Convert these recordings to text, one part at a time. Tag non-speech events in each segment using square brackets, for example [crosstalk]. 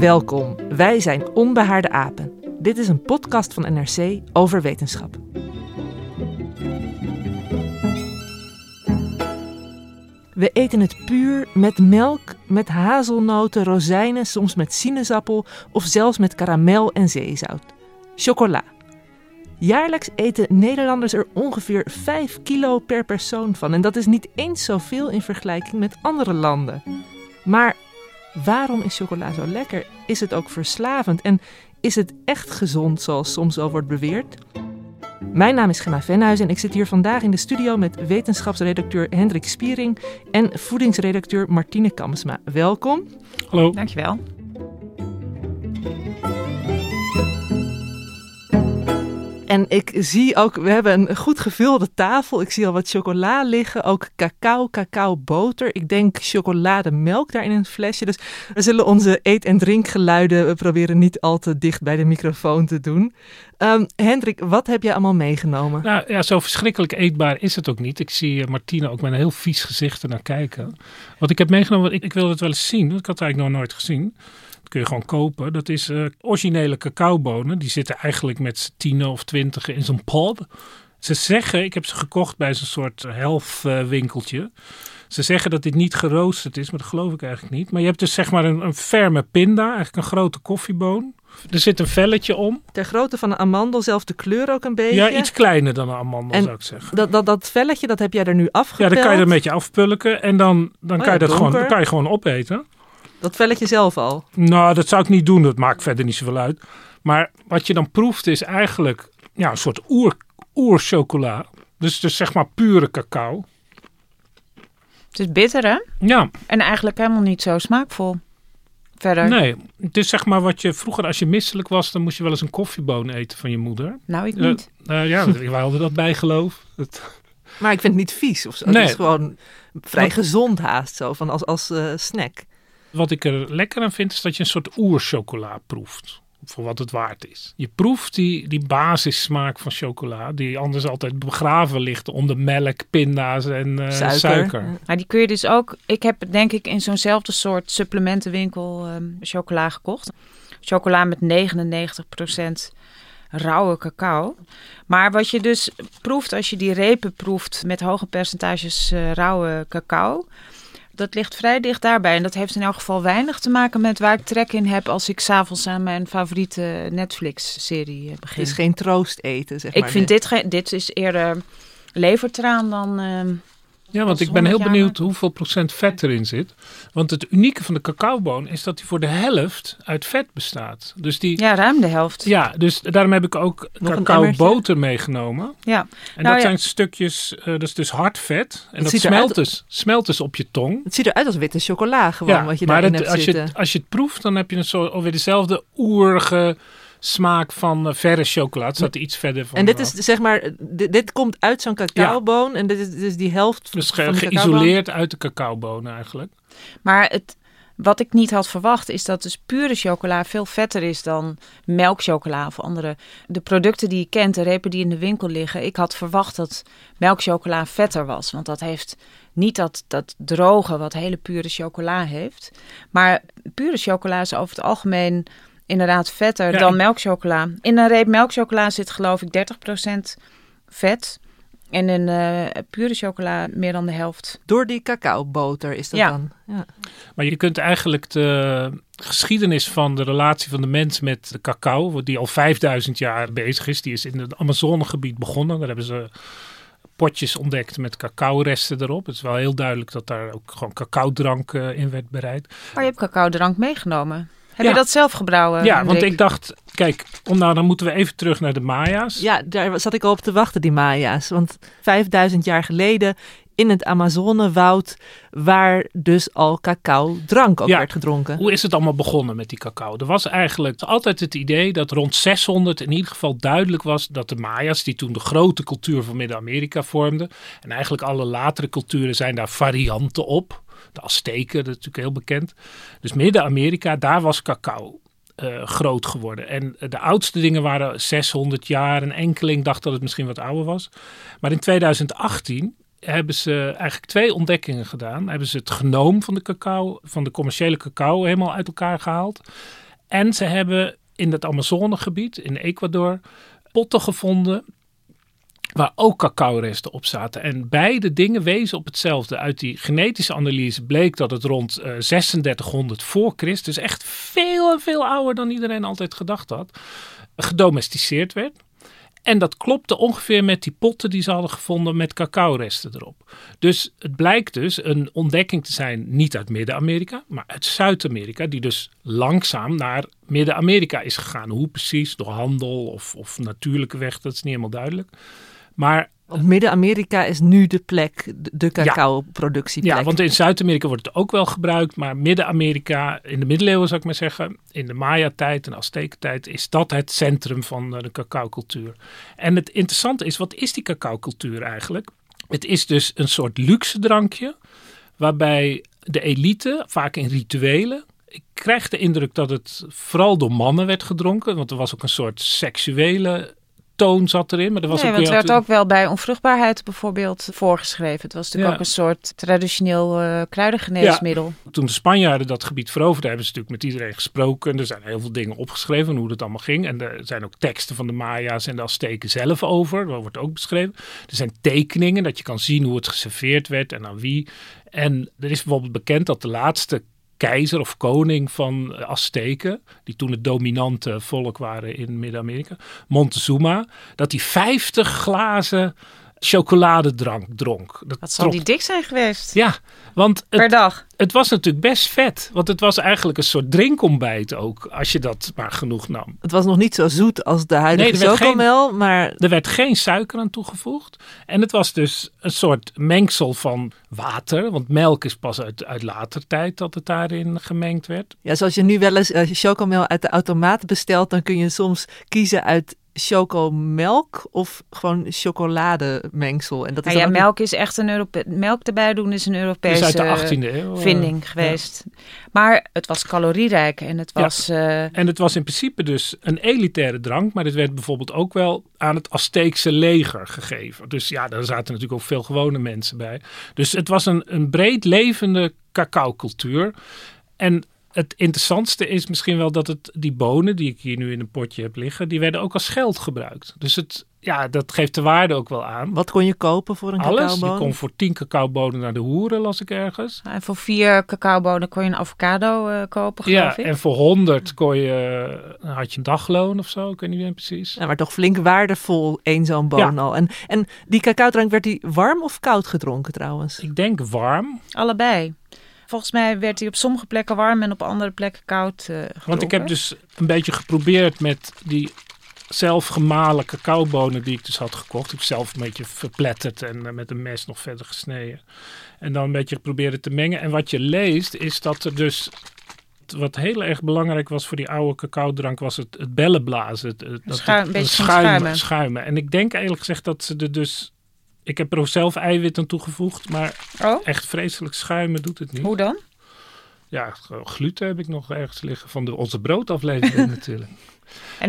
Welkom, wij zijn Onbehaarde Apen. Dit is een podcast van NRC over wetenschap. We eten het puur met melk, met hazelnoten, rozijnen, soms met sinaasappel of zelfs met karamel en zeezout. Chocola. Jaarlijks eten Nederlanders er ongeveer 5 kilo per persoon van en dat is niet eens zoveel in vergelijking met andere landen. Maar waarom is chocola zo lekker? Is het ook verslavend en is het echt gezond zoals soms wel wordt beweerd? Mijn naam is Gemma Venhuis en ik zit hier vandaag in de studio met wetenschapsredacteur Hendrik Spiering en voedingsredacteur Martine Kamsma. Welkom. Hallo. Dankjewel. En ik zie ook, we hebben een goed gevulde tafel. Ik zie al wat chocola liggen, ook cacao, cacaoboter. Ik denk chocolademelk daar in een flesje. Dus we zullen onze eet- en drinkgeluiden proberen niet al te dicht bij de microfoon te doen. Um, Hendrik, wat heb jij allemaal meegenomen? Nou ja, zo verschrikkelijk eetbaar is het ook niet. Ik zie uh, Martine ook met een heel vies gezicht er naar kijken. Wat ik heb meegenomen, ik, ik wilde het wel eens zien. Ik had het eigenlijk nog nooit gezien. Kun je gewoon kopen. Dat is uh, originele cacaobonen. Die zitten eigenlijk met z'n tien of twintig in zo'n pod. Ze zeggen, ik heb ze gekocht bij zo'n soort health uh, winkeltje. Ze zeggen dat dit niet geroosterd is, maar dat geloof ik eigenlijk niet. Maar je hebt dus zeg maar een, een ferme pinda, eigenlijk een grote koffieboon. Er zit een velletje om. Ter grootte van een amandel, zelf de kleur ook een beetje. Ja, iets kleiner dan een amandel en zou ik zeggen. Dat, dat, dat velletje, dat heb jij er nu afgepeld? Ja, dan kan je er een beetje afpulken en dan, dan, Oh kan, je dat gewoon, dan kan je gewoon opeten. Dat velletje zelf al? Nou, dat zou ik niet doen. Dat maakt verder niet zoveel uit. Maar wat je dan proeft is eigenlijk ja, een soort oer, oerchocola. Dus, dus zeg maar pure cacao. Het is bitter, hè? Ja, En eigenlijk helemaal niet zo smaakvol. Verder. nee. Het is zeg maar wat je vroeger, als je misselijk was, dan moest je wel eens een koffieboon eten van je moeder. Nou, ik Eh, niet. eh, ja, [laughs] wij hadden dat bijgeloof. Het, Maar ik vind het niet vies of zo. Nee. Het is gewoon vrij gezond haast zo, van als, als eh, snack. Wat ik er lekker aan vind, is dat je een soort oerchocola proeft. Voor wat het waard is. Je proeft die, die basissmaak van chocola, die anders altijd begraven ligt onder melk, pinda's en eh, Suiker. suiker. Maar die kun je dus ook... Ik heb denk ik in zo'nzelfde soort supplementenwinkel ehm, chocola gekocht. Chocola met 99% rauwe cacao. Maar wat je dus proeft als je die repen proeft met hoge percentages eh, rauwe cacao... Dat ligt vrij dicht daarbij. En dat heeft in elk geval weinig te maken met waar ik trek in heb... als ik s'avonds aan mijn favoriete Netflix-serie eh, Het begin. is geen troost eten, zeg maar. Ik vind dit, dit is eerder levertraan dan... ehm, Ja, want ik ben heel 100 jaar benieuwd hoeveel procent vet erin zit. Want het unieke van de cacaoboon is dat die voor de helft uit vet bestaat. Dus die, ja, ja, ruim de helft. dus daarom heb ik ook Nog een cacaoboter meegenomen. Ja. En Nou dat ja. zijn stukjes, eh, dat is dus hard vet. En dat smelt dus, smelt dus op je tong. Het ziet eruit als witte chocola gewoon, wat je maar daarin het- hebt als, je, zitten. als je het proeft, dan heb je een soort, alweer dezelfde oerige smaak van eh, verre chocola. Het staat er iets verder van. En dit is zeg maar, dit, dit komt uit zo'n cacaoboon en dit is dus die helft dus van de cacaoboon. geïsoleerd uit de cacaobonen eigenlijk. Maar het, wat ik niet had verwacht is dat dus pure chocola veel vetter is dan melkchocola of andere. De producten die je kent, de repen die in de winkel liggen. Ik had verwacht dat melkchocola vetter was. Want dat heeft niet dat, dat droge wat hele pure chocola heeft. Maar pure chocola is over het algemeen inderdaad vetter Ja, dan ik- melkchocola. In een reep melkchocola zit geloof ik 30% vet. En in uh, pure chocola meer dan de helft. Door die cacaoboter is dat Ja. dan? Ja. Maar je kunt eigenlijk de geschiedenis van de relatie van de mens met de cacao, die al 5000 jaar bezig is, die is in het Amazonegebied begonnen. Daar hebben ze potjes ontdekt met cacao-resten erop. Het is wel heel duidelijk dat daar ook gewoon cacao-drank eh, in werd bereid. Maar je hebt cacao-drank meegenomen. Heb Ja. je dat zelf gebrouwen? ja, want Dick? ik dacht, kijk, om nou, dan moeten we even terug naar de Maya's. ja, daar zat ik al op te wachten, die Maya's. Want 5000 jaar geleden in het Amazonewoud, waar dus al cacao-drank ook Ja. werd gedronken. Hoe is het allemaal begonnen met die cacao? Er was eigenlijk altijd het idee dat rond 600 in ieder geval duidelijk was dat de Maya's, die toen de grote cultuur van Midden-Amerika vormden, en eigenlijk alle latere culturen zijn daar varianten op. De Azteken, dat is natuurlijk heel bekend. Dus Midden-Amerika, daar was cacao eh, groot geworden. En de oudste dingen waren 600 jaar. Een enkeling dacht dat het misschien wat ouder was. Maar in 2018 hebben ze eigenlijk twee ontdekkingen gedaan. Hebben ze het genoom van de cacao, van de commerciële cacao, helemaal uit elkaar gehaald. En ze hebben in het Amazonegebied, in Ecuador, potten gevonden waar ook cacao-resten op zaten. En beide dingen wezen op hetzelfde. Uit die genetische analyse bleek dat het rond eh, 3600 voor Christus, echt veel en veel ouder dan iedereen altijd gedacht had, gedomesticeerd werd. En dat klopte ongeveer met die potten die ze hadden gevonden met cacao-resten erop. Dus het blijkt dus een ontdekking te zijn, niet uit Midden-Amerika, maar uit Zuid-Amerika, die dus langzaam naar Midden-Amerika is gegaan. Hoe precies, door handel of, of natuurlijke weg, dat is niet helemaal duidelijk. Maar Want Midden-Amerika is nu de plek, de- cacao-productieplek. ja, want in Zuid-Amerika wordt het ook wel gebruikt, maar Midden-Amerika, in de middeleeuwen zou ik maar zeggen, in de Maya-tijd en Aztekentijd, is dat het centrum van eh, de cacao-cultuur. En het interessante is, wat is die cacao-cultuur eigenlijk? Het is dus een soort luxe drankje, waarbij de elite, vaak in rituelen, ik krijg de indruk dat het vooral door mannen werd gedronken, want er was ook een soort seksuele toon zat erin. Maar er was nee, ook want het werd ook wel bij onvruchtbaarheid bijvoorbeeld voorgeschreven. Het was natuurlijk Ja. ook een soort traditioneel eh kruidengeneesmiddel. toen de Spanjaarden dat gebied veroverden, hebben ze natuurlijk met iedereen gesproken. En er zijn heel veel dingen opgeschreven hoe dat allemaal ging. En er zijn ook teksten van de Maya's en de Azteken zelf over. Dat wordt ook beschreven. Er zijn tekeningen dat je kan zien hoe het geserveerd werd en aan wie. En er is bijvoorbeeld bekend dat de laatste keizer of koning van Azteken, die toen het dominante volk waren in Midden-Amerika, Montezuma, dat hij 50 glazen chocoladedrank dronk. Dat Wat zal trok- die dik zijn geweest? Ja, want het, Per dag. het was natuurlijk best vet. Want het was eigenlijk een soort drinkontbijt ook, als je dat maar genoeg nam. Het was nog niet zo zoet als de huidige Nee, er werd geen- chocomel, maar Er werd geen suiker aan toegevoegd. En het was dus een soort mengsel van water. Want melk is pas uit, uit later tijd dat het daarin gemengd werd. ja, zoals je nu wel eens eh, chocomel uit de automaat bestelt, dan kun je soms kiezen uit chocomelk of gewoon chocolademengsel. En dat is Nou ja, ook melk is echt een Europe melk erbij doen is een Europese is uit de 18e eeuw. eh, vinding geweest. Maar het was calorierijk en het Ja. was eh, En het was in principe dus een elitaire drank, maar het werd bijvoorbeeld ook wel aan het Azteekse leger gegeven. Dus ja, daar zaten natuurlijk ook veel gewone mensen bij. Dus het was een, een breed levende cacao-cultuur. En het interessantste is misschien wel dat het, die bonen die ik hier nu in een potje heb liggen, die werden ook als geld gebruikt. Dus het, ja, dat geeft de waarde ook wel aan. Wat kon je kopen voor een Alles. Je kon voor 10 cacaobonen naar de hoeren, las ik ergens. en voor vier cacaobonen kon je een avocado eh, kopen, geloof Ja, ik. en voor 100 kon je, eh, had je een dagloon of zo, ik weet niet meer precies. Ja, maar toch flink waardevol één zo'n boon al. En, en die cacaodrank, werd die warm of koud gedronken trouwens? Ik denk warm. Allebei. Volgens mij werd hij op sommige plekken warm en op andere plekken koud eh Want ik heb dus een beetje geprobeerd met die zelfgemalen cacaobonen die ik dus had gekocht. Ik heb zelf een beetje verpletterd en eh, met een mes nog verder gesneden. En dan een beetje geprobeerd te mengen. En wat je leest is dat er dus... Wat heel erg belangrijk was voor die oude cacaodrank was het, het bellenblazen. Het, het, dat het- het schuimen, schuimen. En ik denk eigenlijk gezegd dat ze er dus... Ik heb er ook zelf eiwit aan toegevoegd, maar Oh, echt vreselijk schuimen doet het niet. hoe dan? Ja, gluten heb ik nog ergens liggen van de onze broodaflevering [laughs] natuurlijk. En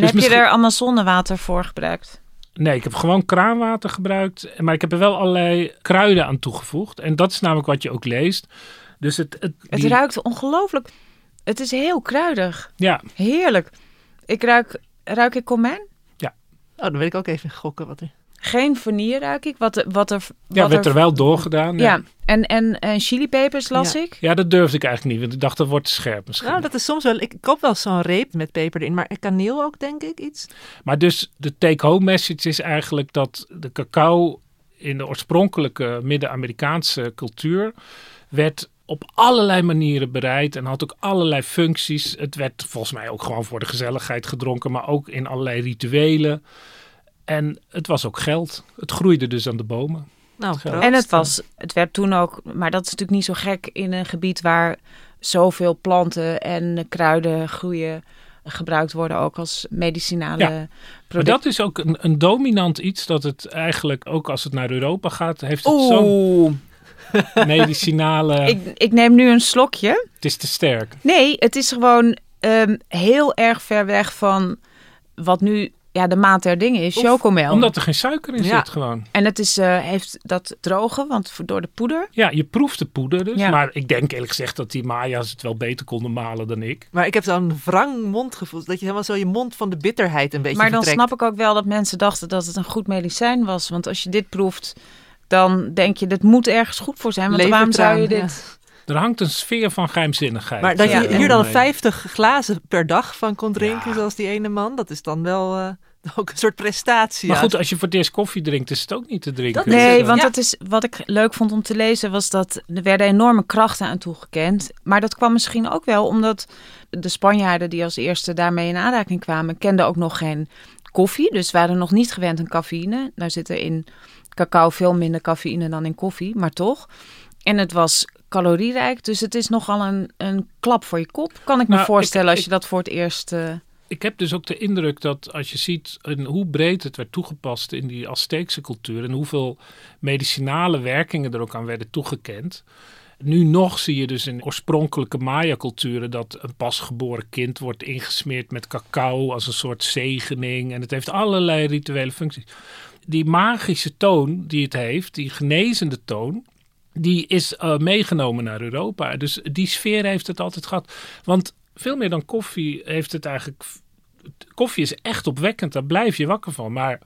Dus heb misschien- je er Amazonewater voor gebruikt? Nee, ik heb gewoon kraanwater gebruikt. Maar ik heb er wel allerlei kruiden aan toegevoegd. En dat is namelijk wat je ook leest. Dus het... het, Het ruikt ongelooflijk. Het is heel kruidig. Ja, Heerlijk. Ik ruik, ruik ik komijn? Oh, dan wil ik ook even gokken wat er... Geen vanille ruik ik. Wat, wat er, Ja, wat werd er wel doorgedaan. Ja, Ja. en, en, en chilipepers las Ja. ik. ja, dat durfde ik eigenlijk niet, want ik dacht dat wordt scherp misschien. Nou, dat is soms wel... Ik koop wel zo'n reep met peper erin, maar kaneel ook, denk ik, iets. Maar dus de take-home message is eigenlijk dat de cacao in de oorspronkelijke Midden-Amerikaanse cultuur werd op allerlei manieren bereid en had ook allerlei functies. Het werd volgens mij ook gewoon voor de gezelligheid gedronken, maar ook in allerlei rituelen. En het was ook geld. Het groeide dus aan de bomen. Nou, En het, was, het werd toen ook, maar dat is natuurlijk niet zo gek in een gebied waar zoveel planten en kruiden groeien, gebruikt worden ook als medicinale Ja, Maar producten. dat is ook een, een dominant iets dat het eigenlijk, ook als het naar Europa gaat, heeft het zo'n Oeh, [laughs] medicinale... ik, ik neem nu een slokje. Het is te sterk. Nee, het is gewoon ehm, heel erg ver weg van wat nu ja, de maat der dingen is, Of chocomel. Omdat er geen suiker in Ja. zit gewoon. En het is, eh, heeft dat drogen, want door de poeder. Ja, je proeft de poeder dus. Ja. Maar ik denk eerlijk gezegd dat die Maya's het wel beter konden malen dan ik. Maar ik heb zo'n wrang mondgevoel. Dat je helemaal zo je mond van de bitterheid een beetje Maar dan vertrekt. snap ik ook wel dat mensen dachten dat het een goed medicijn was. Want als je dit proeft, dan denk je, dit moet ergens goed voor zijn. Want waarom zou je dit... Er hangt een sfeer van geheimzinnigheid. Maar dat Ja. je hier dan omheen. 50 glazen per dag van kon drinken, Ja. zoals die ene man, dat is dan wel eh, [laughs] ook een soort prestatie. Maar goed, als je voor het eerst koffie drinkt, is het ook niet te drinken. Dat Nee, want Ja. dat is wat ik leuk vond om te lezen, was dat er werden enorme krachten aan toegekend. Maar dat kwam misschien ook wel omdat de Spanjaarden die als eerste daarmee in aanraking kwamen, kenden ook nog geen koffie. Dus waren nog niet gewend aan cafeïne. Nou zit er in cacao veel minder cafeïne dan in koffie, maar toch. En het was calorierijk, dus het is nogal een, een klap voor je kop. Kan ik me Nou, voorstellen ik- als je dat voor het eerst... eh, Ik heb dus ook de indruk dat als je ziet hoe breed het werd toegepast in die Azteekse cultuur en hoeveel medicinale werkingen er ook aan werden toegekend. Nu nog zie je dus in oorspronkelijke Maya-culturen dat een pasgeboren kind wordt ingesmeerd met cacao als een soort zegening. En het heeft allerlei rituele functies. Die magische toon die het heeft, die genezende toon, die is eh, meegenomen naar Europa. Dus die sfeer heeft het altijd gehad. Want veel meer dan koffie heeft het eigenlijk. Koffie is echt opwekkend, daar blijf je wakker van. Maar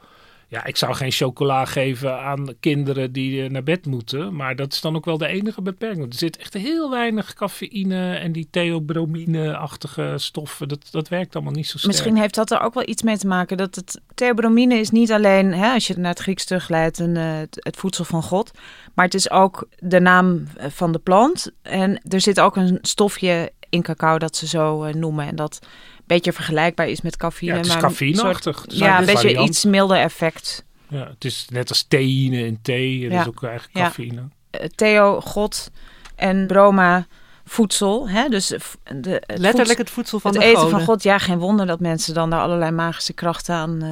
ja, ik zou geen chocola geven aan kinderen die eh, naar bed moeten. Maar dat is dan ook wel de enige beperking. Er zit echt heel weinig cafeïne en die theobromine-achtige stoffen. Dat, dat werkt allemaal niet zo sterk. Misschien heeft dat er ook wel iets mee te maken. Dat het theobromine is niet alleen, hè, als je naar het Grieks terugleidt, een, eh, het, het voedsel van God. Maar het is ook de naam eh, van de plant. En er zit ook een stofje in cacao dat ze zo noemen. En dat beetje vergelijkbaar is met cafeïne. Ja, het is maar een cafeïneachtig. Ja, een beetje iets milder effect. Ja, het is net als theïne in thee. Dat Ja. is ook eigenlijk Ja. cafeïne. Eh, Theo, God en broma, voedsel. Hè? Dus de, het Letterlijk voedsel- het voedsel van het de eten goden. van God. Ja, geen wonder dat mensen dan daar allerlei magische krachten aan eh,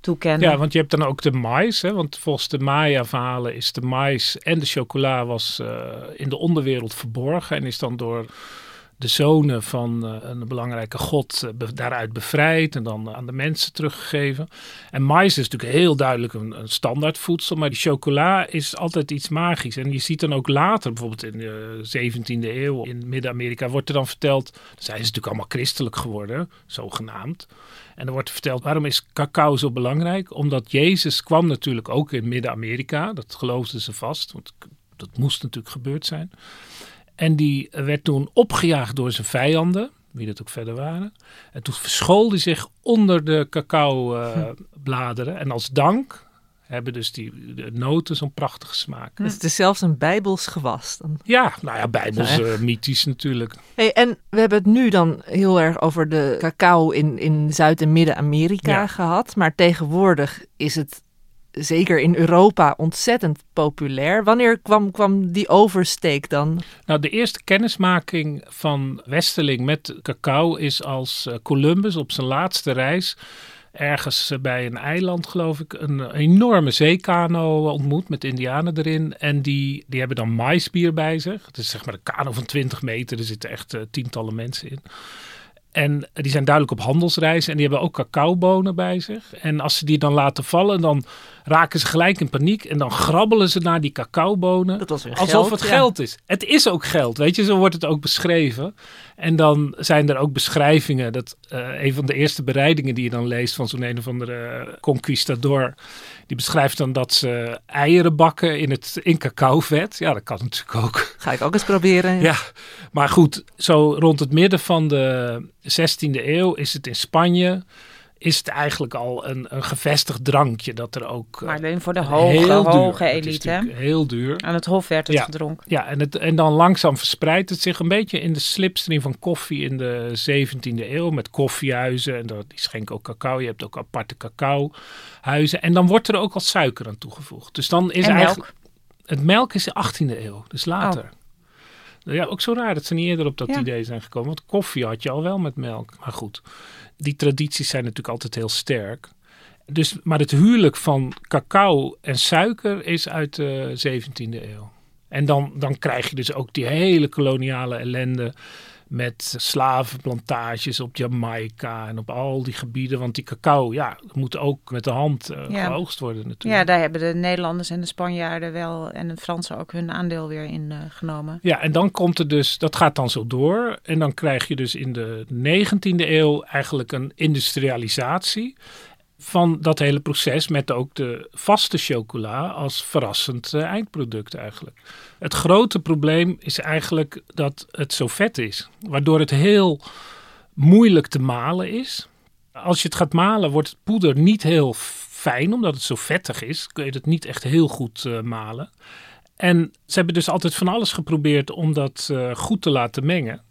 toekennen. Ja, want je hebt dan ook de mais. Hè? Want volgens de Maya-verhalen is de mais en de chocola was eh, in de onderwereld verborgen. En is dan door de zonen van eh, een belangrijke god eh, daaruit bevrijd. En dan aan de mensen teruggegeven. En mais is natuurlijk heel duidelijk een, een standaard voedsel. Maar die chocola is altijd iets magisch. En je ziet dan ook later, bijvoorbeeld in de 17e eeuw in Midden-Amerika, wordt er dan verteld. Dan zijn ze natuurlijk allemaal christelijk geworden, zogenaamd. En er wordt verteld, waarom is cacao zo belangrijk? Omdat Jezus kwam natuurlijk ook in Midden-Amerika. Dat geloofden ze vast, want dat moest natuurlijk gebeurd zijn. En die werd toen opgejaagd door zijn vijanden, wie dat ook verder waren. En toen verschool hij zich onder de cacao-bladeren. en als dank hebben dus die de noten zo'n prachtige smaak. Dus het is zelfs een bijbels gewas. Dan. Ja, nou ja, bijbels eh, mythisch natuurlijk. Hey, en we hebben het nu dan heel erg over de cacao in, in Zuid- en Midden-Amerika Ja. gehad. Maar tegenwoordig is het zeker in Europa ontzettend populair. Wanneer kwam, kwam die oversteek dan? Nou, de eerste kennismaking van Westerling met cacao is als eh, Columbus op zijn laatste reis ergens eh, bij een eiland, geloof ik, een enorme zeekano ontmoet met indianen erin. En die, die hebben dan maisbier bij zich. Het is zeg maar een kano van 20 meter, er zitten echt eh, tientallen mensen in. En die zijn duidelijk op handelsreis en die hebben ook cacaobonen bij zich. En als ze die dan laten vallen, dan raken ze gelijk in paniek en dan grabbelen ze naar die cacaobonen. Alsof geld, het ja. geld is. Het is ook geld, weet je, zo wordt het ook beschreven. En dan zijn er ook beschrijvingen. Dat eh, een van de eerste bereidingen die je dan leest van zo'n een of andere conquistador. Die beschrijft dan dat ze eieren bakken in, het, in cacaovet. Ja, dat kan natuurlijk ook. Ga ik ook eens proberen. Ja, maar goed, zo rond het midden van de 16e eeuw is het in Spanje. Is het eigenlijk al een, een gevestigd drankje dat er ook. eh, Maar alleen voor de hoge, hoge elite. Heel duur. Aan het hof werd het Ja. gedronken. Ja, en, het, en dan langzaam verspreidt het zich een beetje in de slipstream van koffie in de 17e eeuw. Met koffiehuizen en dat, die schenken ook cacao. Je hebt ook aparte cacaohuizen. En dan wordt er ook al suiker aan toegevoegd. Dus dan is En melk. eigenlijk... Het melk is de 18e eeuw, dus later. Ja, ook zo raar dat ze niet eerder op dat Ja. idee zijn gekomen. Want koffie had je al wel met melk. Maar goed, die tradities zijn natuurlijk altijd heel sterk. Dus, maar het huwelijk van cacao en suiker is uit de 17e eeuw. En dan, dan krijg je dus ook die hele koloniale ellende met slavenplantages op Jamaica en op al die gebieden. Want die cacao, ja, moet ook met de hand Ja. geoogst worden natuurlijk. Ja, daar hebben de Nederlanders en de Spanjaarden wel en de Fransen ook hun aandeel weer in eh, genomen. Ja, en dan komt er dus, dat gaat dan zo door. En dan krijg je dus in de 19e eeuw eigenlijk een industrialisatie van dat hele proces met ook de vaste chocola als verrassend eh, eindproduct eigenlijk. Het grote probleem is eigenlijk dat het zo vet is, waardoor het heel moeilijk te malen is. Als je het gaat malen wordt het poeder niet heel fijn, omdat het zo vettig is. Kun je het niet echt heel goed eh, malen. En ze hebben dus altijd van alles geprobeerd om dat eh, goed te laten mengen.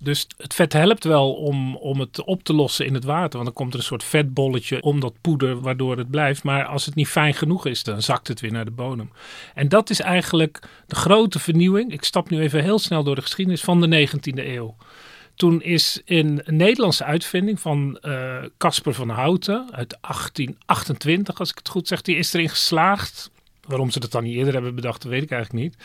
Dus het vet helpt wel om, om het op te lossen in het water. Want dan komt er een soort vetbolletje om dat poeder waardoor het blijft. Maar als het niet fijn genoeg is, dan zakt het weer naar de bodem. En dat is eigenlijk de grote vernieuwing. Ik stap nu even heel snel door de geschiedenis van de 19e eeuw. Toen is in een Nederlandse uitvinding van eh, Casper van Houten uit 1828, als ik het goed zeg, die is erin geslaagd. Waarom ze dat dan niet eerder hebben bedacht, weet ik eigenlijk niet.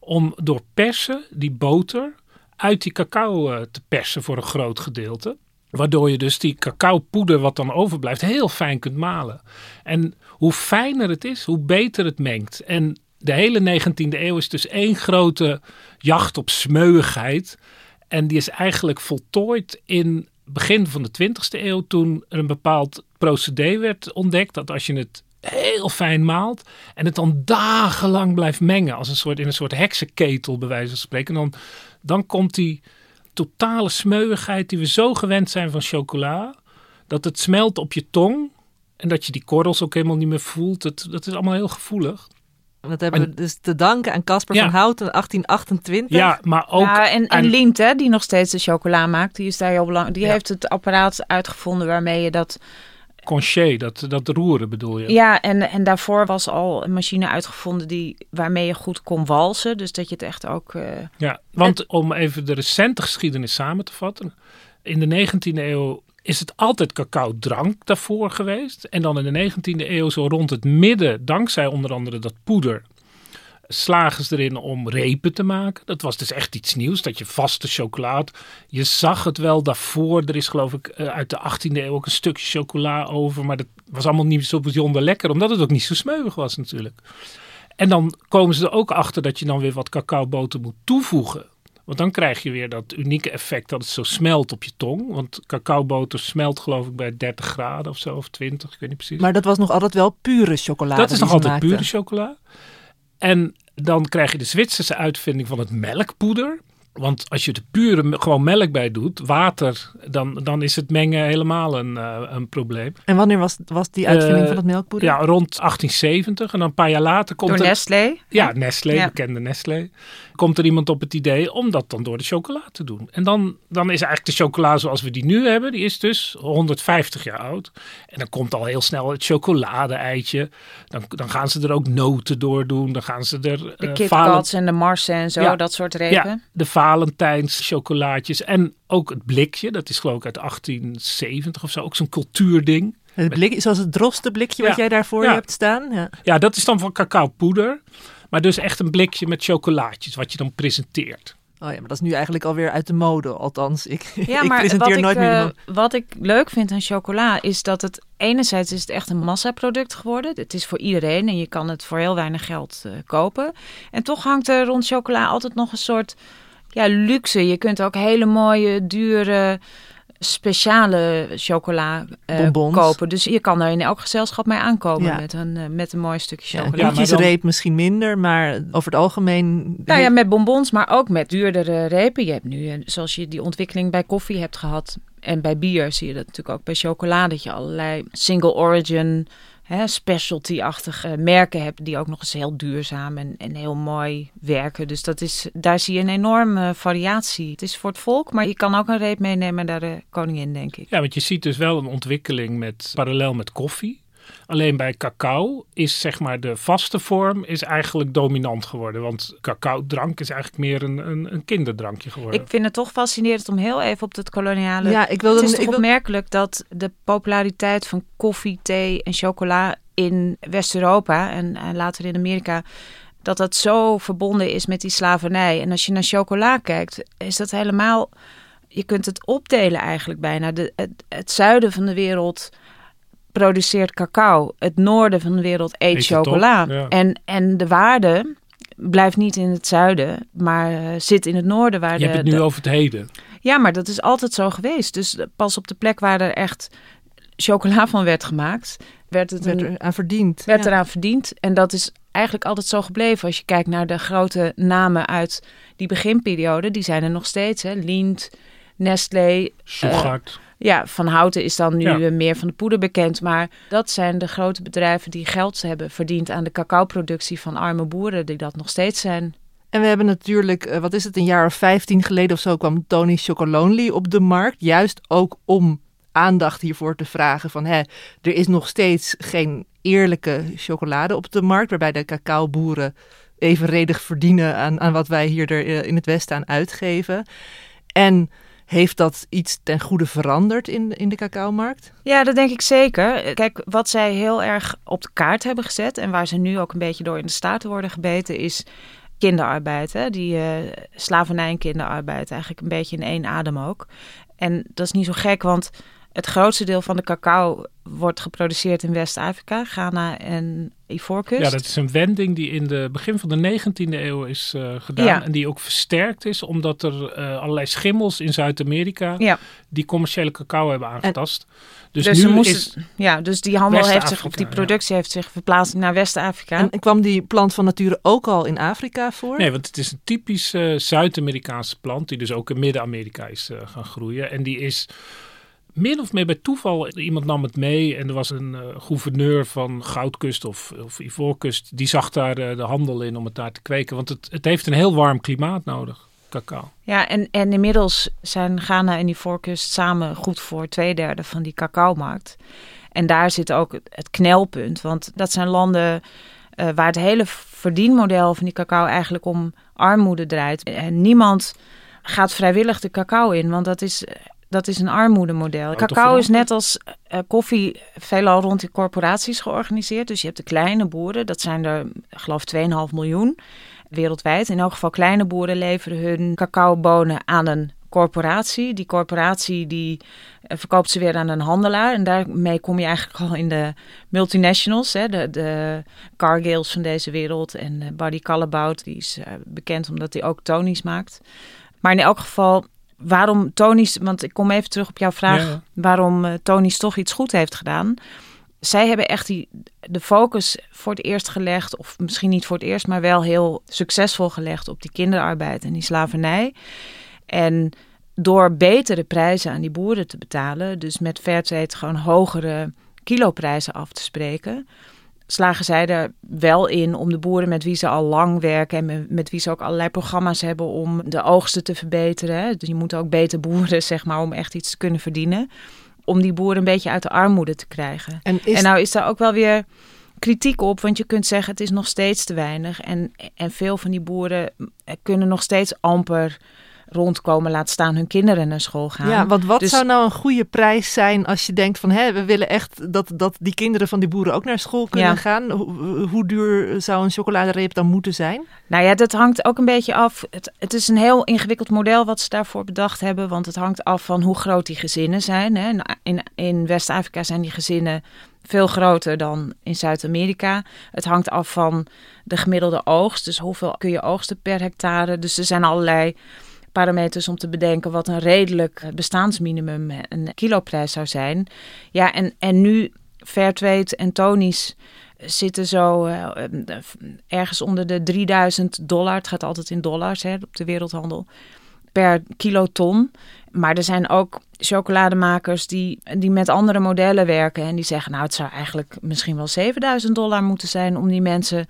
Om door persen die boter uit die cacao eh, te persen voor een groot gedeelte. Waardoor je dus die cacaopoeder wat dan overblijft heel fijn kunt malen. En hoe fijner het is, hoe beter het mengt. En de hele 19e eeuw is dus één grote jacht op smeuigheid. En die is eigenlijk voltooid in begin van de 20e eeuw toen er een bepaald procedé werd ontdekt. Dat als je het heel fijn maalt en het dan dagenlang blijft mengen als een soort, in een soort heksenketel bij wijze van spreken. Dan, dan komt die totale smeuigheid die we zo gewend zijn van chocola. Dat het smelt op je tong en dat je die korrels ook helemaal niet meer voelt. Dat, dat is allemaal heel gevoelig. Dat hebben we dus te danken aan Casper Ja. van Houten 1828. Ja, maar ook... ja, en, en aan- Lient, hè, die nog steeds de chocola maakt, die is daar heel belangrijk. Die Ja. heeft het apparaat uitgevonden waarmee je dat. Conché, dat, dat roeren bedoel je? Ja, en, en daarvoor was al een machine uitgevonden die, waarmee je goed kon walsen. Dus dat je het echt ook. eh, Ja, want om even de recente geschiedenis samen te vatten. In de 19e eeuw is het altijd cacao drank daarvoor geweest. En dan in de 19e eeuw, zo rond het midden, dankzij onder andere dat poeder, slagen ze erin om repen te maken. Dat was dus echt iets nieuws, dat je vaste chocolade... Je zag het wel daarvoor. Er is geloof ik eh, uit de 18e eeuw ook een stukje chocola over. Maar dat was allemaal niet zo bijzonder lekker, omdat het ook niet zo smeuig was natuurlijk. En dan komen ze er ook achter dat je dan weer wat cacaoboter moet toevoegen. Want dan krijg je weer dat unieke effect dat het zo smelt op je tong. Want cacaoboter smelt geloof ik bij 30 graden of zo, of 20, ik weet niet precies. Maar dat was nog altijd wel pure chocolade. dat is nog altijd pure chocola. En dan krijg je de Zwitserse uitvinding van het melkpoeder. Want als je er pure gewoon melk bij doet, water, dan, dan is het mengen helemaal een, eh, een probleem. En wanneer was, was die uitvinding Eh, van het melkpoeder? Ja, rond 1870. En dan een paar jaar later komt door er... Nestlé. Ja, Nestlé, Ja. bekende Nestlé. Komt er iemand op het idee om dat dan door de chocola te doen. En dan, dan is eigenlijk de chocola zoals we die nu hebben, die is dus 150 jaar oud. En dan komt al heel snel het chocolade-eitje. Dan, dan gaan ze er ook noten door doen. Dan gaan ze er... De eh, Kit valen- en de Marsen en zo, Ja. dat soort repen. Ja, de Valentijns chocolaatjes. En ook het blikje, dat is geloof ik uit 1870 of zo. Ook zo'n cultuurding. Het blik, zoals het drostenblikje wat Ja. jij daarvoor Ja. hebt staan. Ja. Ja, dat is dan van cacaopoeder. Maar dus echt een blikje met chocolaatjes, wat je dan presenteert. Oh ja, maar dat is nu eigenlijk alweer uit de mode. Althans, ik, Ja, [laughs] ik maar presenteer wat ik, nooit meer eh, iemand. wat ik leuk vind aan chocola is dat het enerzijds is het echt een massaproduct geworden. Het is voor iedereen en je kan het voor heel weinig geld eh, kopen. En toch hangt er rond chocola altijd nog een soort ja, luxe. Je kunt ook hele mooie, dure, speciale chocola eh, Bonbons. kopen. Dus je kan er in elk gezelschap mee aankomen Ja. met, een, eh, met een mooi stukje Ja, chocola. maar liedjesreep misschien minder, maar over het algemeen... Nou ja, met bonbons, maar ook met duurdere repen. Je hebt nu, eh, zoals je die ontwikkeling bij koffie hebt gehad en bij bier, zie je dat natuurlijk ook bij chocolade. Dat je allerlei single origin, specialty-achtige merken hebt die ook nog eens heel duurzaam en, en heel mooi werken. Dus dat is, daar zie je een enorme variatie. Het is voor het volk, maar je kan ook een reep meenemen naar de koningin, denk ik. Ja, want je ziet dus wel een ontwikkeling met, parallel met koffie. Alleen bij cacao is zeg maar de vaste vorm is eigenlijk dominant geworden. Want cacao-drank is eigenlijk meer een, een, een kinderdrankje geworden. Ik vind het toch fascinerend om heel even op het koloniale Ja, ik wilde... Het is ik toch wil- opmerkelijk dat de populariteit van koffie, thee en chocola in West-Europa en, en later in Amerika, dat dat zo verbonden is met die slavernij. En als je naar chocola kijkt, is dat helemaal, je kunt het opdelen eigenlijk bijna. De, het, het zuiden van de wereld produceert cacao, het noorden van de wereld eet, chocola. ja. En, en de waarde blijft niet in het zuiden, maar eh, zit in het noorden waar je de, hebt het nu de- over het heden. ja, maar dat is altijd zo geweest. Dus pas op de plek waar er echt chocola van werd gemaakt, werd het werd een, er aan verdiend. werd Ja. eraan verdiend. En dat is eigenlijk altijd zo gebleven. Als je kijkt naar de grote namen uit die beginperiode, die zijn er nog steeds. Hè? Lindt, Nestlé. Soegard. Ja, Van Houten is dan nu Ja. eh, meer van de poeder bekend. Maar dat zijn de grote bedrijven die geld hebben verdiend aan de cacaoproductie van arme boeren, die dat nog steeds zijn. En we hebben natuurlijk, eh, wat is het, een jaar of vijftien geleden of zo kwam Tony Chocolonely op de markt. Juist ook om aandacht hiervoor te vragen van, hè, er is nog steeds geen eerlijke chocolade op de markt, waarbij de cacaoboeren evenredig verdienen aan, aan wat wij hier er, eh, in het Westen aan uitgeven. En heeft dat iets ten goede veranderd in, in de cacaomarkt? Ja, dat denk ik zeker. Kijk, wat zij heel erg op de kaart hebben gezet en waar ze nu ook een beetje door in de staart worden gebeten, is kinderarbeid. Hè? Die eh, slavernij en kinderarbeid, eigenlijk een beetje in één adem ook. En dat is niet zo gek, want het grootste deel van de cacao wordt geproduceerd in West-Afrika, Ghana en Ivoorkust. Ja, dat is een wending die in de begin van de 19e eeuw is eh, gedaan. Ja. En die ook versterkt is omdat er eh, allerlei schimmels in Zuid-Amerika Ja. die commerciële cacao hebben aangetast. Dus, Dus nu moesten- is Ja, dus die handel heeft zich, of die ja. productie heeft zich verplaatst naar West-Afrika. En kwam die plant van nature ook al in Afrika voor? Nee, want het is een typisch Zuid-Amerikaanse plant die dus ook in Midden-Amerika is eh, gaan groeien. En die is min of meer bij toeval, iemand nam het mee en er was een eh, gouverneur van Goudkust of, of Ivoorkust, die zag daar eh, de handel in om het daar te kweken. Want het, het heeft een heel warm klimaat nodig, cacao. Ja, en, en inmiddels zijn Ghana en die voorkust samen goed voor twee derde van die cacaomarkt. En daar zit ook het- het knelpunt, want dat zijn landen eh, waar het hele verdienmodel van die cacao eigenlijk om armoede draait. En niemand gaat vrijwillig de cacao in, want dat is, dat is een armoedemodel. toch cacao is net als eh, koffie veelal rond die corporaties georganiseerd. Dus je hebt de kleine boeren, dat zijn er, geloof 2,5 miljoen wereldwijd. In elk geval kleine boeren leveren hun cacaobonen aan een corporatie. Die corporatie die eh, verkoopt ze weer aan een handelaar. En daarmee kom je eigenlijk al in de multinationals. Hè, de, de Cargills van deze wereld. En eh, Buddy Callebaut, die is bekend omdat hij ook Tony's maakt. Maar in elk geval, waarom Tony's... Want ik kom even terug op jouw vraag. Ja. Waarom eh, Tony's toch iets goed heeft gedaan. Zij hebben echt die, de focus voor het eerst gelegd, of misschien niet voor het eerst, maar wel heel succesvol gelegd op die kinderarbeid en die slavernij. En door betere prijzen aan die boeren te betalen, dus met Fairtrade gewoon hogere kiloprijzen af te spreken, slagen zij er wel in om de boeren met wie ze al lang werken en met, wie ze ook allerlei programma's hebben om de oogsten te verbeteren. Dus je moet ook beter boeren, [laughs] zeg maar, om echt iets te kunnen verdienen. Om die boeren een beetje uit de armoede te krijgen. En is En nou is daar ook wel weer kritiek op, want je kunt zeggen het is nog steeds te weinig. En, en veel van die boeren kunnen nog steeds amper rondkomen, laat staan hun kinderen naar school gaan. Ja, want wat Dus- zou nou een goede prijs zijn als je denkt van hè, we willen echt dat, dat die kinderen van die boeren ook naar school kunnen Ja. gaan? Hoe, hoe duur zou een chocoladereep dan moeten zijn? Nou ja, dat hangt ook een beetje af. Het, het is een heel ingewikkeld model wat ze daarvoor bedacht hebben. Want het hangt af van hoe groot die gezinnen zijn. Hè. In, in, in West-Afrika zijn die gezinnen veel groter dan in Zuid-Amerika. Het hangt af van de gemiddelde oogst. Dus hoeveel kun je oogsten per hectare. Dus er zijn allerlei parameters om te bedenken wat een redelijk eh, bestaansminimum, eh, een kiloprijs zou zijn. Ja, en, en nu Fairtrade en Tony's zitten zo eh, eh, ergens onder de 3000 dollar. Het gaat altijd in dollars hè, op de wereldhandel. Per kiloton. Maar er zijn ook chocolademakers die, die met andere modellen werken. En die zeggen, nou, het zou eigenlijk misschien wel 7000 dollar moeten zijn om die mensen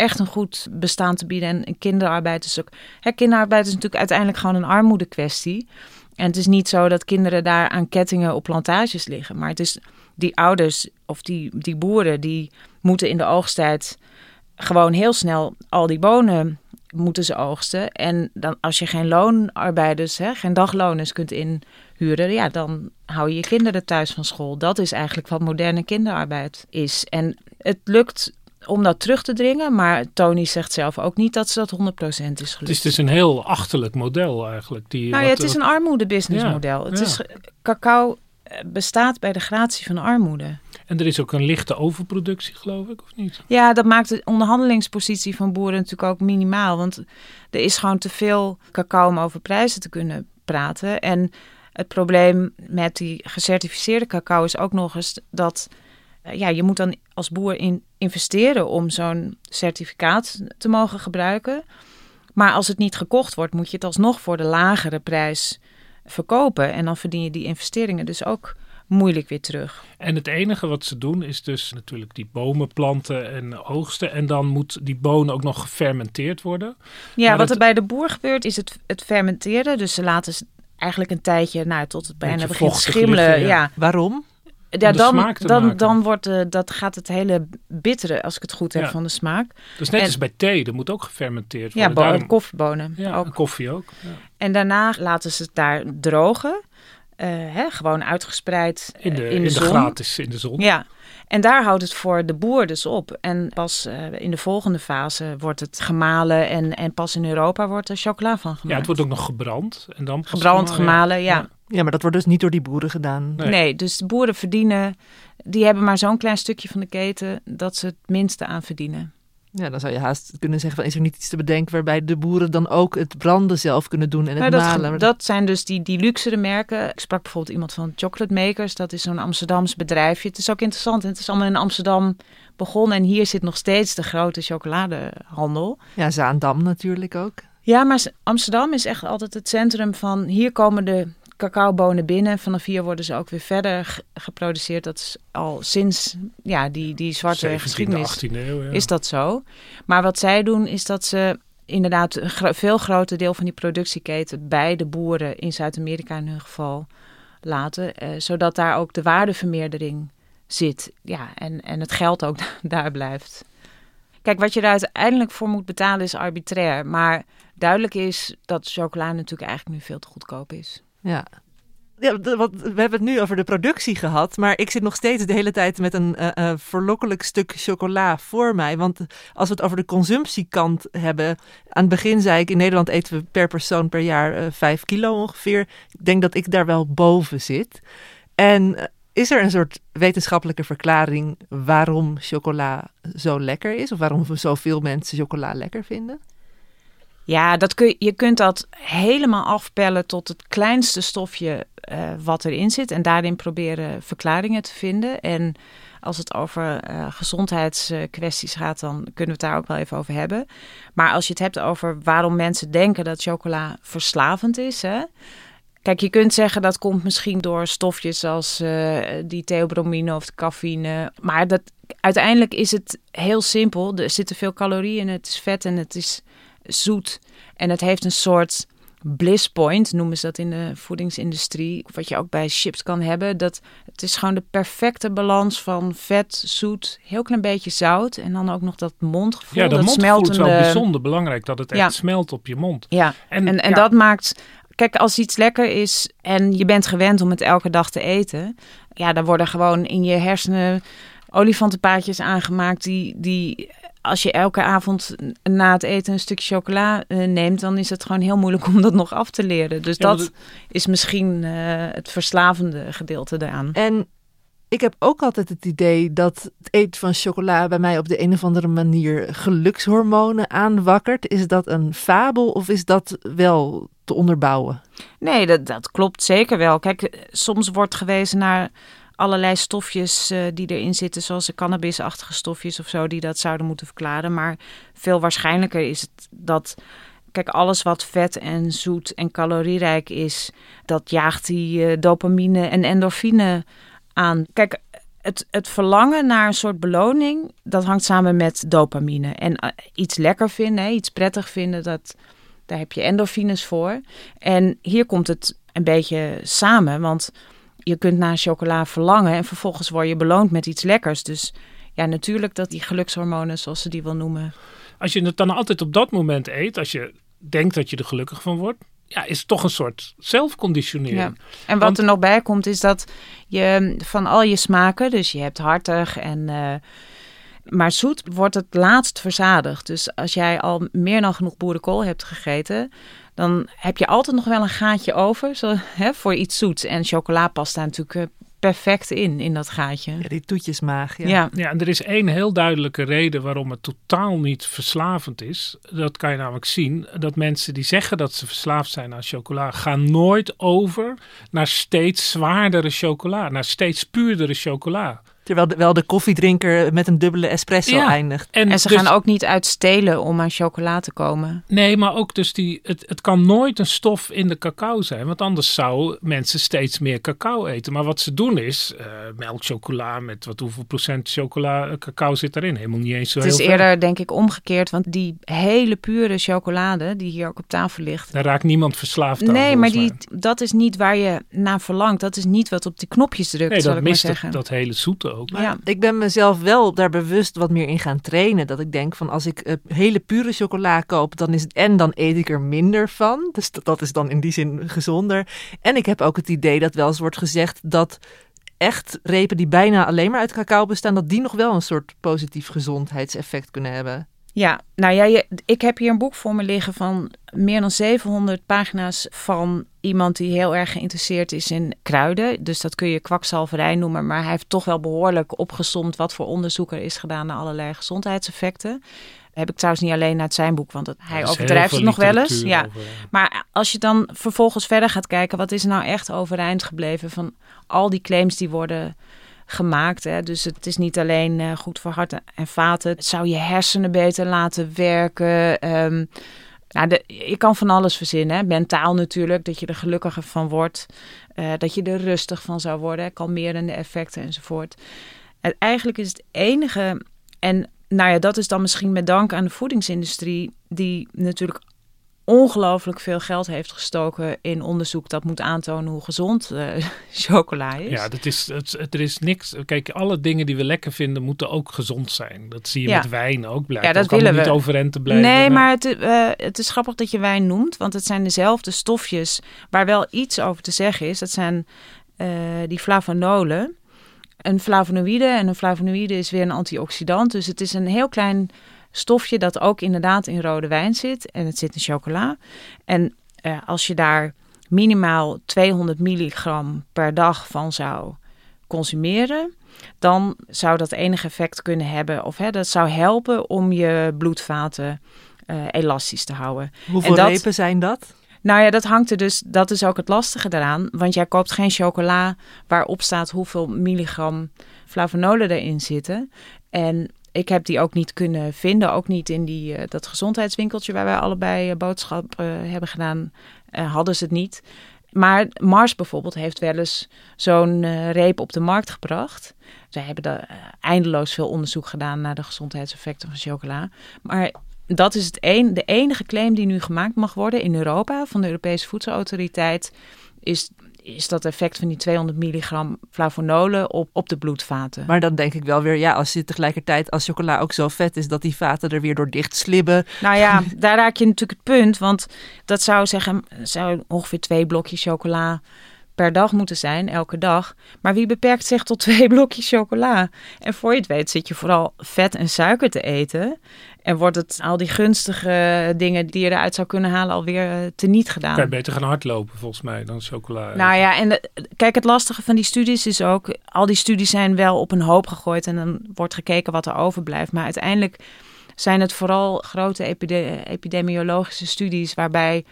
echt een goed bestaan te bieden. En kinderarbeid is ook. Hè, kinderarbeid is natuurlijk uiteindelijk gewoon een armoedekwestie. En het is niet zo dat kinderen daar aan kettingen op plantages liggen. Maar het is die ouders of die, die boeren die moeten in de oogsttijd gewoon heel snel al die bonen moeten ze oogsten. En dan als je geen loonarbeiders, hè, geen dagloners kunt inhuren, ja, dan hou je je kinderen thuis van school. Dat is eigenlijk wat moderne kinderarbeid is. En het lukt om dat terug te dringen, maar Tony zegt zelf ook niet dat ze dat 100% is gelukt. Het is dus een heel achterlijk model eigenlijk. Die, Nou ja, wat- het is een armoede-businessmodel. het ja. is cacao eh, bestaat bij de gratie van armoede. En er is ook een lichte overproductie, geloof ik, of niet? Ja, dat maakt de onderhandelingspositie van boeren natuurlijk ook minimaal. Want er is gewoon te veel cacao om over prijzen te kunnen praten. En het probleem met die gecertificeerde cacao is ook nog eens dat eh, ja, je moet dan als boer in investeren om zo'n certificaat te mogen gebruiken. Maar als het niet gekocht wordt, moet je het alsnog voor de lagere prijs verkopen. En dan verdien je die investeringen dus ook moeilijk weer terug. En het enige wat ze doen is dus natuurlijk die bomen planten en oogsten. En dan moet die bonen ook nog gefermenteerd worden. Ja, Maar wat dat- er bij de boer gebeurt is het, het fermenteren. Dus ze laten ze eigenlijk een tijdje, nou, tot het bijna begint schimmelen. liggen, ja. ja. Waarom? Ja, de dan, dan, maken. dan wordt de, dat gaat het hele bittere, als ik het goed heb, Ja. van de smaak. Dus net En- als bij thee, dat moet ook gefermenteerd Ja, worden. bo- Daarom- koffiebonen ja, ook. koffie ook. Ja. En daarna laten ze het daar drogen. eh, hè, gewoon uitgespreid In de, eh, in de, zon. gratis, in de zon. Ja, en daar houdt het voor de boer dus op. En pas eh, in de volgende fase wordt het gemalen en, en pas in Europa wordt er chocola van gemaakt. Ja, het wordt ook nog gebrand. En dan Gebrand, gemalen, ja. Ja. Maar dat wordt dus niet door die boeren gedaan. Nee. Nee. dus de boeren verdienen, die hebben maar zo'n klein stukje van de keten dat ze het minste aan verdienen. Ja, dan zou je haast kunnen zeggen van is er niet iets te bedenken waarbij de boeren dan ook het branden zelf kunnen doen en het Maar dat, malen. Dat zijn dus die, die luxere merken. Ik sprak bijvoorbeeld iemand van Chocolate Makers, dat is zo'n Amsterdams bedrijfje. Het is ook interessant en het is allemaal in Amsterdam begonnen en hier zit nog steeds de grote chocoladehandel. Ja, Zaandam natuurlijk ook. Ja, maar Amsterdam is echt altijd het centrum van hier komen de cacaobonen binnen. Vanaf hier worden ze ook weer verder ge- geproduceerd. Dat is al sinds ja, die, die zwarte 17e, geschiedenis 18e eeuw. Ja. is dat zo. Maar wat zij doen is dat ze inderdaad een gro- veel groter deel van die productieketen bij de boeren in Zuid-Amerika in hun geval laten. eh, zodat daar ook de waardevermeerdering zit. Ja, en, en het geld ook [laughs] daar blijft. Kijk, wat je er uiteindelijk voor moet betalen is arbitrair. Maar duidelijk is dat chocola natuurlijk eigenlijk nu veel te goedkoop is. Ja. Ja, we hebben het nu over de productie gehad, maar ik zit nog steeds de hele tijd met een eh, eh, verlokkelijk stuk chocola voor mij. Want als we het over de consumptiekant hebben, aan het begin zei ik, in Nederland eten we per persoon per jaar eh, vijf kilo ongeveer. Ik denk dat ik daar wel boven zit. En is er een soort wetenschappelijke verklaring waarom chocola zo lekker is? Of waarom zoveel mensen chocola lekker vinden? Ja, dat kun je, kunt dat helemaal afpellen tot het kleinste stofje eh, wat erin zit. En daarin proberen verklaringen te vinden. En als het over eh, gezondheidskwesties gaat, dan kunnen we het daar ook wel even over hebben. Maar als je het hebt over waarom mensen denken dat chocola verslavend is. Hè? Kijk, je kunt zeggen dat komt misschien door stofjes als eh, die theobromine of de cafeïne. Maar dat, uiteindelijk is het heel simpel. Er zitten veel calorieën in, het is vet en het is zoet. En het heeft een soort bliss point, noemen ze dat in de voedingsindustrie. Wat je ook bij chips kan hebben. Dat, het is gewoon de perfecte balans van vet, zoet, heel klein beetje zout. En dan ook nog dat mondgevoel. ja, dat, dat mondgevoel is wel bijzonder belangrijk. Dat het echt smelt op je mond. Ja, En, en, en ja, dat maakt kijk, als iets lekker is en je bent gewend om het elke dag te eten, ja, dan worden gewoon in je hersenen olifantenpaadjes aangemaakt die, die als je elke avond na het eten een stukje chocola uh, neemt, dan is het gewoon heel moeilijk om dat nog af te leren. Dus Ja, maar dat dat- is misschien eh, het verslavende gedeelte daaraan. En ik heb ook altijd het idee dat het eten van chocola bij mij op de een of andere manier gelukshormonen aanwakkert. Is dat een fabel of is dat wel te onderbouwen? Nee, dat, dat klopt zeker wel. Kijk, eh, soms wordt gewezen naar allerlei stofjes eh, die erin zitten, zoals cannabisachtige stofjes of zo, die dat zouden moeten verklaren. Maar veel waarschijnlijker is het dat, kijk, alles wat vet en zoet en calorierijk is, dat jaagt die eh, dopamine en endorfine aan. Kijk, het, het verlangen naar een soort beloning, dat hangt samen met dopamine. En eh, iets lekker vinden, iets prettig vinden, dat, daar heb je endorfines voor. En hier komt het een beetje samen, want je kunt naar chocola verlangen en vervolgens word je beloond met iets lekkers. Dus ja, natuurlijk dat die gelukshormonen, zoals ze die wel noemen. Als je het dan altijd op dat moment eet, als je denkt dat je er gelukkig van wordt, ja, is het toch een soort zelfconditionering. Ja. En wat Want- er nog bij komt is dat je van al je smaken, dus je hebt hartig en... eh, maar zoet wordt het laatst verzadigd. Dus als jij al meer dan genoeg boerenkool hebt gegeten, dan heb je altijd nog wel een gaatje over zo, hè, voor iets zoets. En chocola past daar natuurlijk eh, perfect in, in dat gaatje. Ja, die toetjesmaag. Ja. Ja, Ja, en er is één heel duidelijke reden waarom het totaal niet verslavend is. Dat kan je namelijk zien. Dat mensen die zeggen dat ze verslaafd zijn aan chocola, gaan nooit over naar steeds zwaardere chocola. Naar steeds puurdere chocola. Terwijl de, wel de koffiedrinker met een dubbele espresso Ja. eindigt. en ze dus- gaan ook niet uitstelen om aan chocola te komen. Nee, maar ook dus die, het, het kan nooit een stof in de cacao zijn. Want anders zouden mensen steeds meer cacao eten. Maar wat ze doen is, eh melkchocola met wat hoeveel procent chocola, eh, cacao zit erin? Helemaal niet eens zo Het is veel. eerder, denk ik, omgekeerd. Want die hele pure chocolade die hier ook op tafel ligt. Daar raakt niemand verslaafd aan. Nee, maar die, dat is niet waar je naar verlangt. Dat is niet wat op die knopjes drukt, Nee, zal dat ik maar zeggen. dat hele zoete ook. ja. Ik ben mezelf wel daar bewust wat meer in gaan trainen. Dat ik denk van als ik eh, hele pure chocola koop, dan is het en dan eet ik er minder van. Dus dat, dat is dan in die zin gezonder. En ik heb ook het idee dat wel eens wordt gezegd dat echt repen die bijna alleen maar uit cacao bestaan, dat die nog wel een soort positief gezondheidseffect kunnen hebben. Ja, nou ja, ik heb hier een boek voor me liggen van meer dan 700 pagina's van iemand die heel erg geïnteresseerd is in kruiden. Dus dat kun je kwakzalverij noemen, maar hij heeft toch wel behoorlijk opgesomd wat voor onderzoek er is gedaan naar allerlei gezondheidseffecten. Heb ik trouwens niet alleen uit zijn boek, want het, hij Er overdrijft het nog wel eens. Ja. over, Maar als je dan vervolgens verder gaat kijken, wat is nou echt overeind gebleven van al die claims die worden gemaakt. Hè? Dus het is niet alleen eh, goed voor hart en vaten. Het zou je hersenen beter laten werken. Ehm, nou, de, je kan van alles verzinnen. Hè? Mentaal natuurlijk, dat je er gelukkiger van wordt. Eh, dat je er rustig van zou worden. Kalmerende effecten enzovoort. En eigenlijk is het enige... En nou ja, dat is dan misschien met dank aan de voedingsindustrie... die natuurlijk ongelooflijk veel geld heeft gestoken in onderzoek dat moet aantonen hoe gezond eh, [laughs] chocola is. Ja, dat is, het, het- er is niks. Kijk, alle dingen die we lekker vinden moeten ook gezond zijn. Dat zie je Ja. met wijn ook. Blijkt Ja, dat willen we. niet overeind te blijven. Nee, maar het, eh, het is grappig dat je wijn noemt, want het zijn dezelfde stofjes waar wel iets over te zeggen is. Dat zijn eh, die flavonolen. Een flavonoïde en een flavonoïde is weer een antioxidant. Dus het is een heel klein stofje dat ook inderdaad in rode wijn zit. En het zit in chocola. En eh, als je daar minimaal 200 milligram per dag van zou consumeren, dan zou dat enig effect kunnen hebben. Of hè, dat zou helpen om je bloedvaten eh, elastisch te houden. Hoeveel dat- repen zijn dat? Nou ja, dat hangt er dus, dat is ook het lastige daaraan. Want jij koopt geen chocola waarop staat hoeveel milligram flavonolen erin zitten. En ik heb die ook niet kunnen vinden, ook niet in die, eh, dat gezondheidswinkeltje waar wij allebei eh, boodschap eh, hebben gedaan, hadden ze het niet. Maar Mars bijvoorbeeld heeft wel eens zo'n reep op de markt gebracht. Zij hebben daar eindeloos veel onderzoek gedaan naar de gezondheidseffecten van chocola. Maar dat is het een, de enige claim die nu gemaakt mag worden in Europa van de Europese Voedselautoriteit. Is is dat effect van die 200 milligram flavonolen op, op de bloedvaten. Maar dan denk ik wel weer, ja, als je tegelijkertijd als chocola ook zo vet is dat die vaten er weer door dicht slibben. Nou ja, daar raak je natuurlijk het punt, want dat zou zeggen, zou ongeveer twee blokjes chocola per dag moeten zijn, elke dag. Maar wie beperkt zich tot [laughs] twee blokjes chocola? En voor je het weet zit je vooral vet en suiker te eten. En wordt het al die gunstige dingen die je eruit zou kunnen halen alweer uh, teniet gedaan. Kan je beter gaan hardlopen volgens mij dan chocola. Nou ja, en de, kijk, het lastige van die studies is ook... al die studies zijn wel op een hoop gegooid... en dan wordt gekeken wat er overblijft. Maar uiteindelijk zijn het vooral grote epide epidemiologische studies... waarbij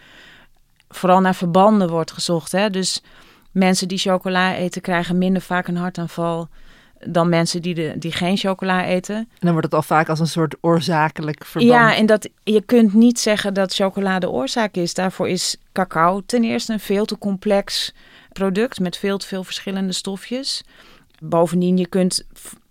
vooral naar verbanden wordt gezocht. Hè? Dus mensen die chocola eten krijgen minder vaak een hartaanval dan mensen die, de, die geen chocola eten. En dan wordt het al vaak als een soort oorzakelijk verband. Ja, en dat, je kunt niet zeggen dat chocola de oorzaak is. Daarvoor is cacao ten eerste een veel te complex product met veel te veel verschillende stofjes. Bovendien, je kunt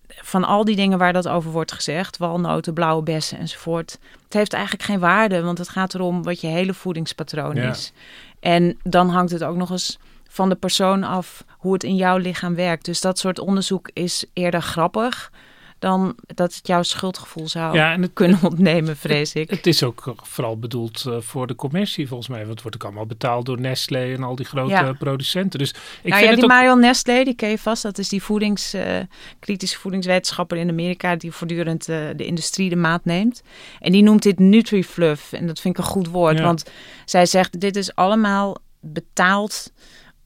van al die dingen waar dat over wordt gezegd, walnoten, blauwe bessen enzovoort, het heeft eigenlijk geen waarde, want het gaat erom wat je hele voedingspatroon is. En dan hangt het ook nog eens van de persoon af hoe het in jouw lichaam werkt. Dus dat soort onderzoek is eerder grappig dan dat het jouw schuldgevoel zou ja, en het, kunnen ontnemen, vrees ik. Het, is ook vooral bedoeld uh, voor de commercie volgens mij. Want het wordt ook allemaal betaald door Nestlé en al die grote ja. producenten. Dus ik nou vind ja, het die ook... Marion Nestlé, die ken je vast. Dat is die voedings, uh, kritische voedingswetenschapper in Amerika... die voortdurend uh, de industrie de maat neemt. En die noemt dit Nutrifluff. En dat vind ik een goed woord. Want zij zegt, dit is allemaal betaald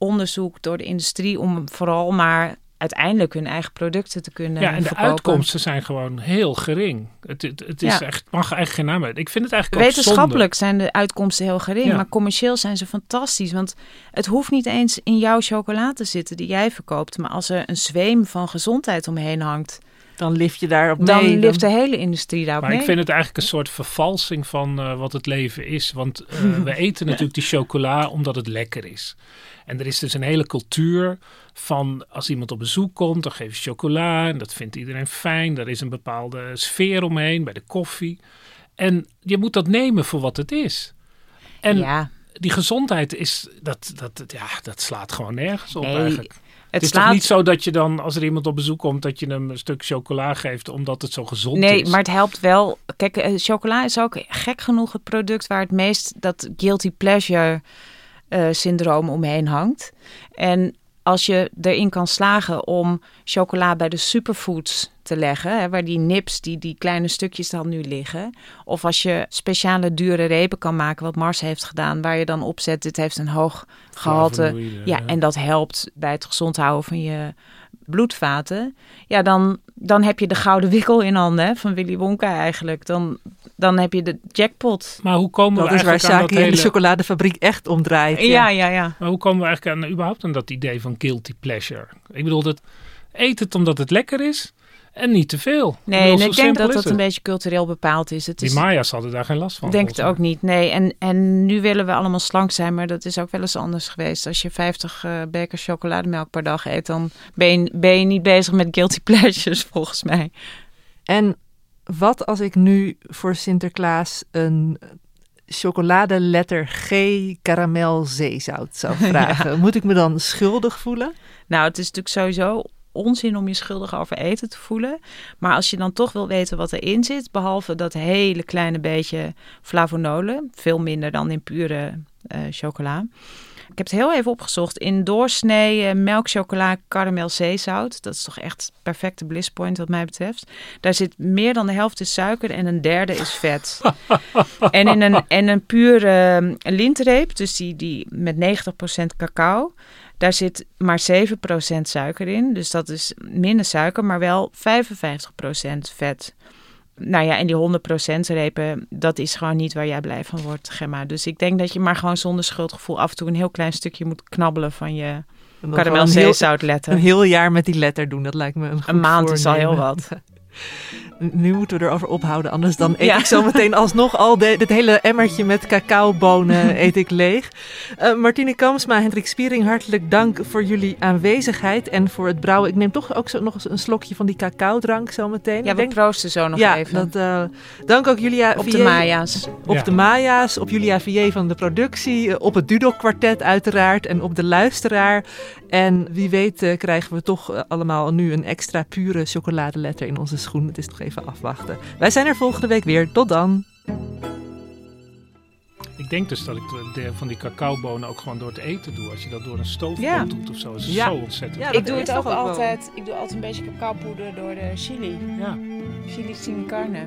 onderzoek door de industrie om vooral maar uiteindelijk hun eigen producten te kunnen Ja, en de verkopen. uitkomsten zijn gewoon heel gering. Het, het, het is Ja. echt, mag eigenlijk geen naam uit. Ik vind het eigenlijk Wetenschappelijk zijn de uitkomsten heel gering, Ja. maar commercieel zijn ze fantastisch. Want het hoeft niet eens in jouw chocola te zitten die jij verkoopt. Maar als er een zweem van gezondheid omheen hangt, Dan lift je daarop dan mee. lift de hele industrie daarop Maar mee. ik vind het eigenlijk een soort vervalsing van eh, wat het leven is. Want eh, [laughs] we eten natuurlijk die chocola omdat het lekker is. En er is dus een hele cultuur van als iemand op bezoek komt, dan geef je chocola. En dat vindt iedereen fijn. Er is een bepaalde sfeer omheen bij de koffie. En je moet dat nemen voor wat het is. En ja, die gezondheid is, dat, dat, ja, dat slaat gewoon nergens op Nee, eigenlijk. Het Het is slaat... toch niet zo dat je dan, als er iemand op bezoek komt, dat je hem een stuk chocola geeft omdat het zo gezond Nee, is. maar het helpt wel. Kijk, eh, chocola is ook gek genoeg het product waar het meest dat guilty pleasure eh, syndroom omheen hangt. En als je erin kan slagen om chocola bij de superfoods te leggen, hè, waar die nips, die, die kleine stukjes dan nu liggen. Of als je speciale dure repen kan maken, wat Mars heeft gedaan, waar je dan op zet, dit heeft een hoog gehalte. Ja, en dat helpt bij het gezond houden van je bloedvaten. Ja, dan, dan heb je de gouden wikkel in handen hè, van Willy Wonka eigenlijk. Dan, dan heb je de jackpot. Maar hoe komen Dat we is waar eigenlijk aan dat hele... de chocoladefabriek echt om draait. Ja, ja, ja. Maar hoe komen we eigenlijk aan überhaupt aan dat idee van guilty pleasure? Ik bedoel, dat eet het omdat het lekker is en niet te veel. Nee, en ik denk dat dat een beetje cultureel bepaald is. Het Die is Maya's hadden daar geen last van. Ik denk het ook niet, nee. En, en nu willen we allemaal slank zijn, maar dat is ook wel eens anders geweest. Als je 50 eh bekers chocolademelk per dag eet, dan ben je, ben je niet bezig met guilty [laughs] pleasures, volgens mij. En wat als ik nu voor Sinterklaas een chocoladeletter G karamel zeezout zou [laughs] vragen? Moet ik me dan schuldig voelen? Nou, het is natuurlijk sowieso onzin om je schuldig over eten te voelen. Maar als je dan toch wil weten wat erin zit, behalve dat hele kleine beetje flavonolen, veel minder dan in pure eh, chocola. Ik heb het heel even opgezocht. In doorsnee eh, melkchocola, karamel, zeezout. Dat is toch echt perfecte blisspoint wat mij betreft. Daar zit meer dan de helft is suiker en een derde is vet. [laughs] en in een, en een pure eh, lintreep, dus die, die met 90% cacao... Daar zit maar 7% suiker in. Dus dat is minder suiker, maar wel 55% vet. Nou ja, en die 100% repen, dat is gewoon niet waar jij blij van wordt, Gemma. Dus ik denk dat je maar gewoon zonder schuldgevoel af en toe een heel klein stukje moet knabbelen van je karamel gewoon een heel, zeezoutletter. een heel jaar met die letter doen, dat lijkt me een goed Een maand is al heel wat. [laughs] nu moeten we erover ophouden, anders dan eet Ja. ik zo meteen alsnog al de, dit hele emmertje met cacaobonen [laughs] eet ik leeg. Eh, Martine Kamsma, Hendrik Spiering, hartelijk dank voor jullie aanwezigheid en voor het brouwen. Ik neem toch ook zo nog eens een slokje van die cacaodrank zo meteen. Ja, Ik we denk- proosten zo nog ja, even. dat, eh, dank ook Julia op de Maya's. op Ja. de Maya's, op Julia Vier van de productie, eh, op het Dudok kwartet uiteraard en op de luisteraar. En wie weet krijgen we toch allemaal nu een extra pure chocoladeletter in onze schoen. Het is nog even afwachten. Wij zijn er volgende week weer. Tot dan. Ik denk dus dat ik de, van die cacaobonen ook gewoon door het eten doe. Als je dat door een stoofpot Ja. doet of zo, is het Ja. zo ontzettend. Ja. Ik doe het ook wel. altijd. Ik doe altijd een beetje cacaopoeder door de chili. Ja. Chili sin carne.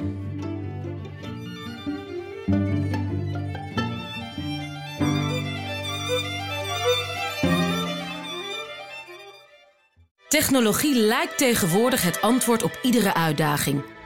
Technologie lijkt tegenwoordig het antwoord op iedere uitdaging.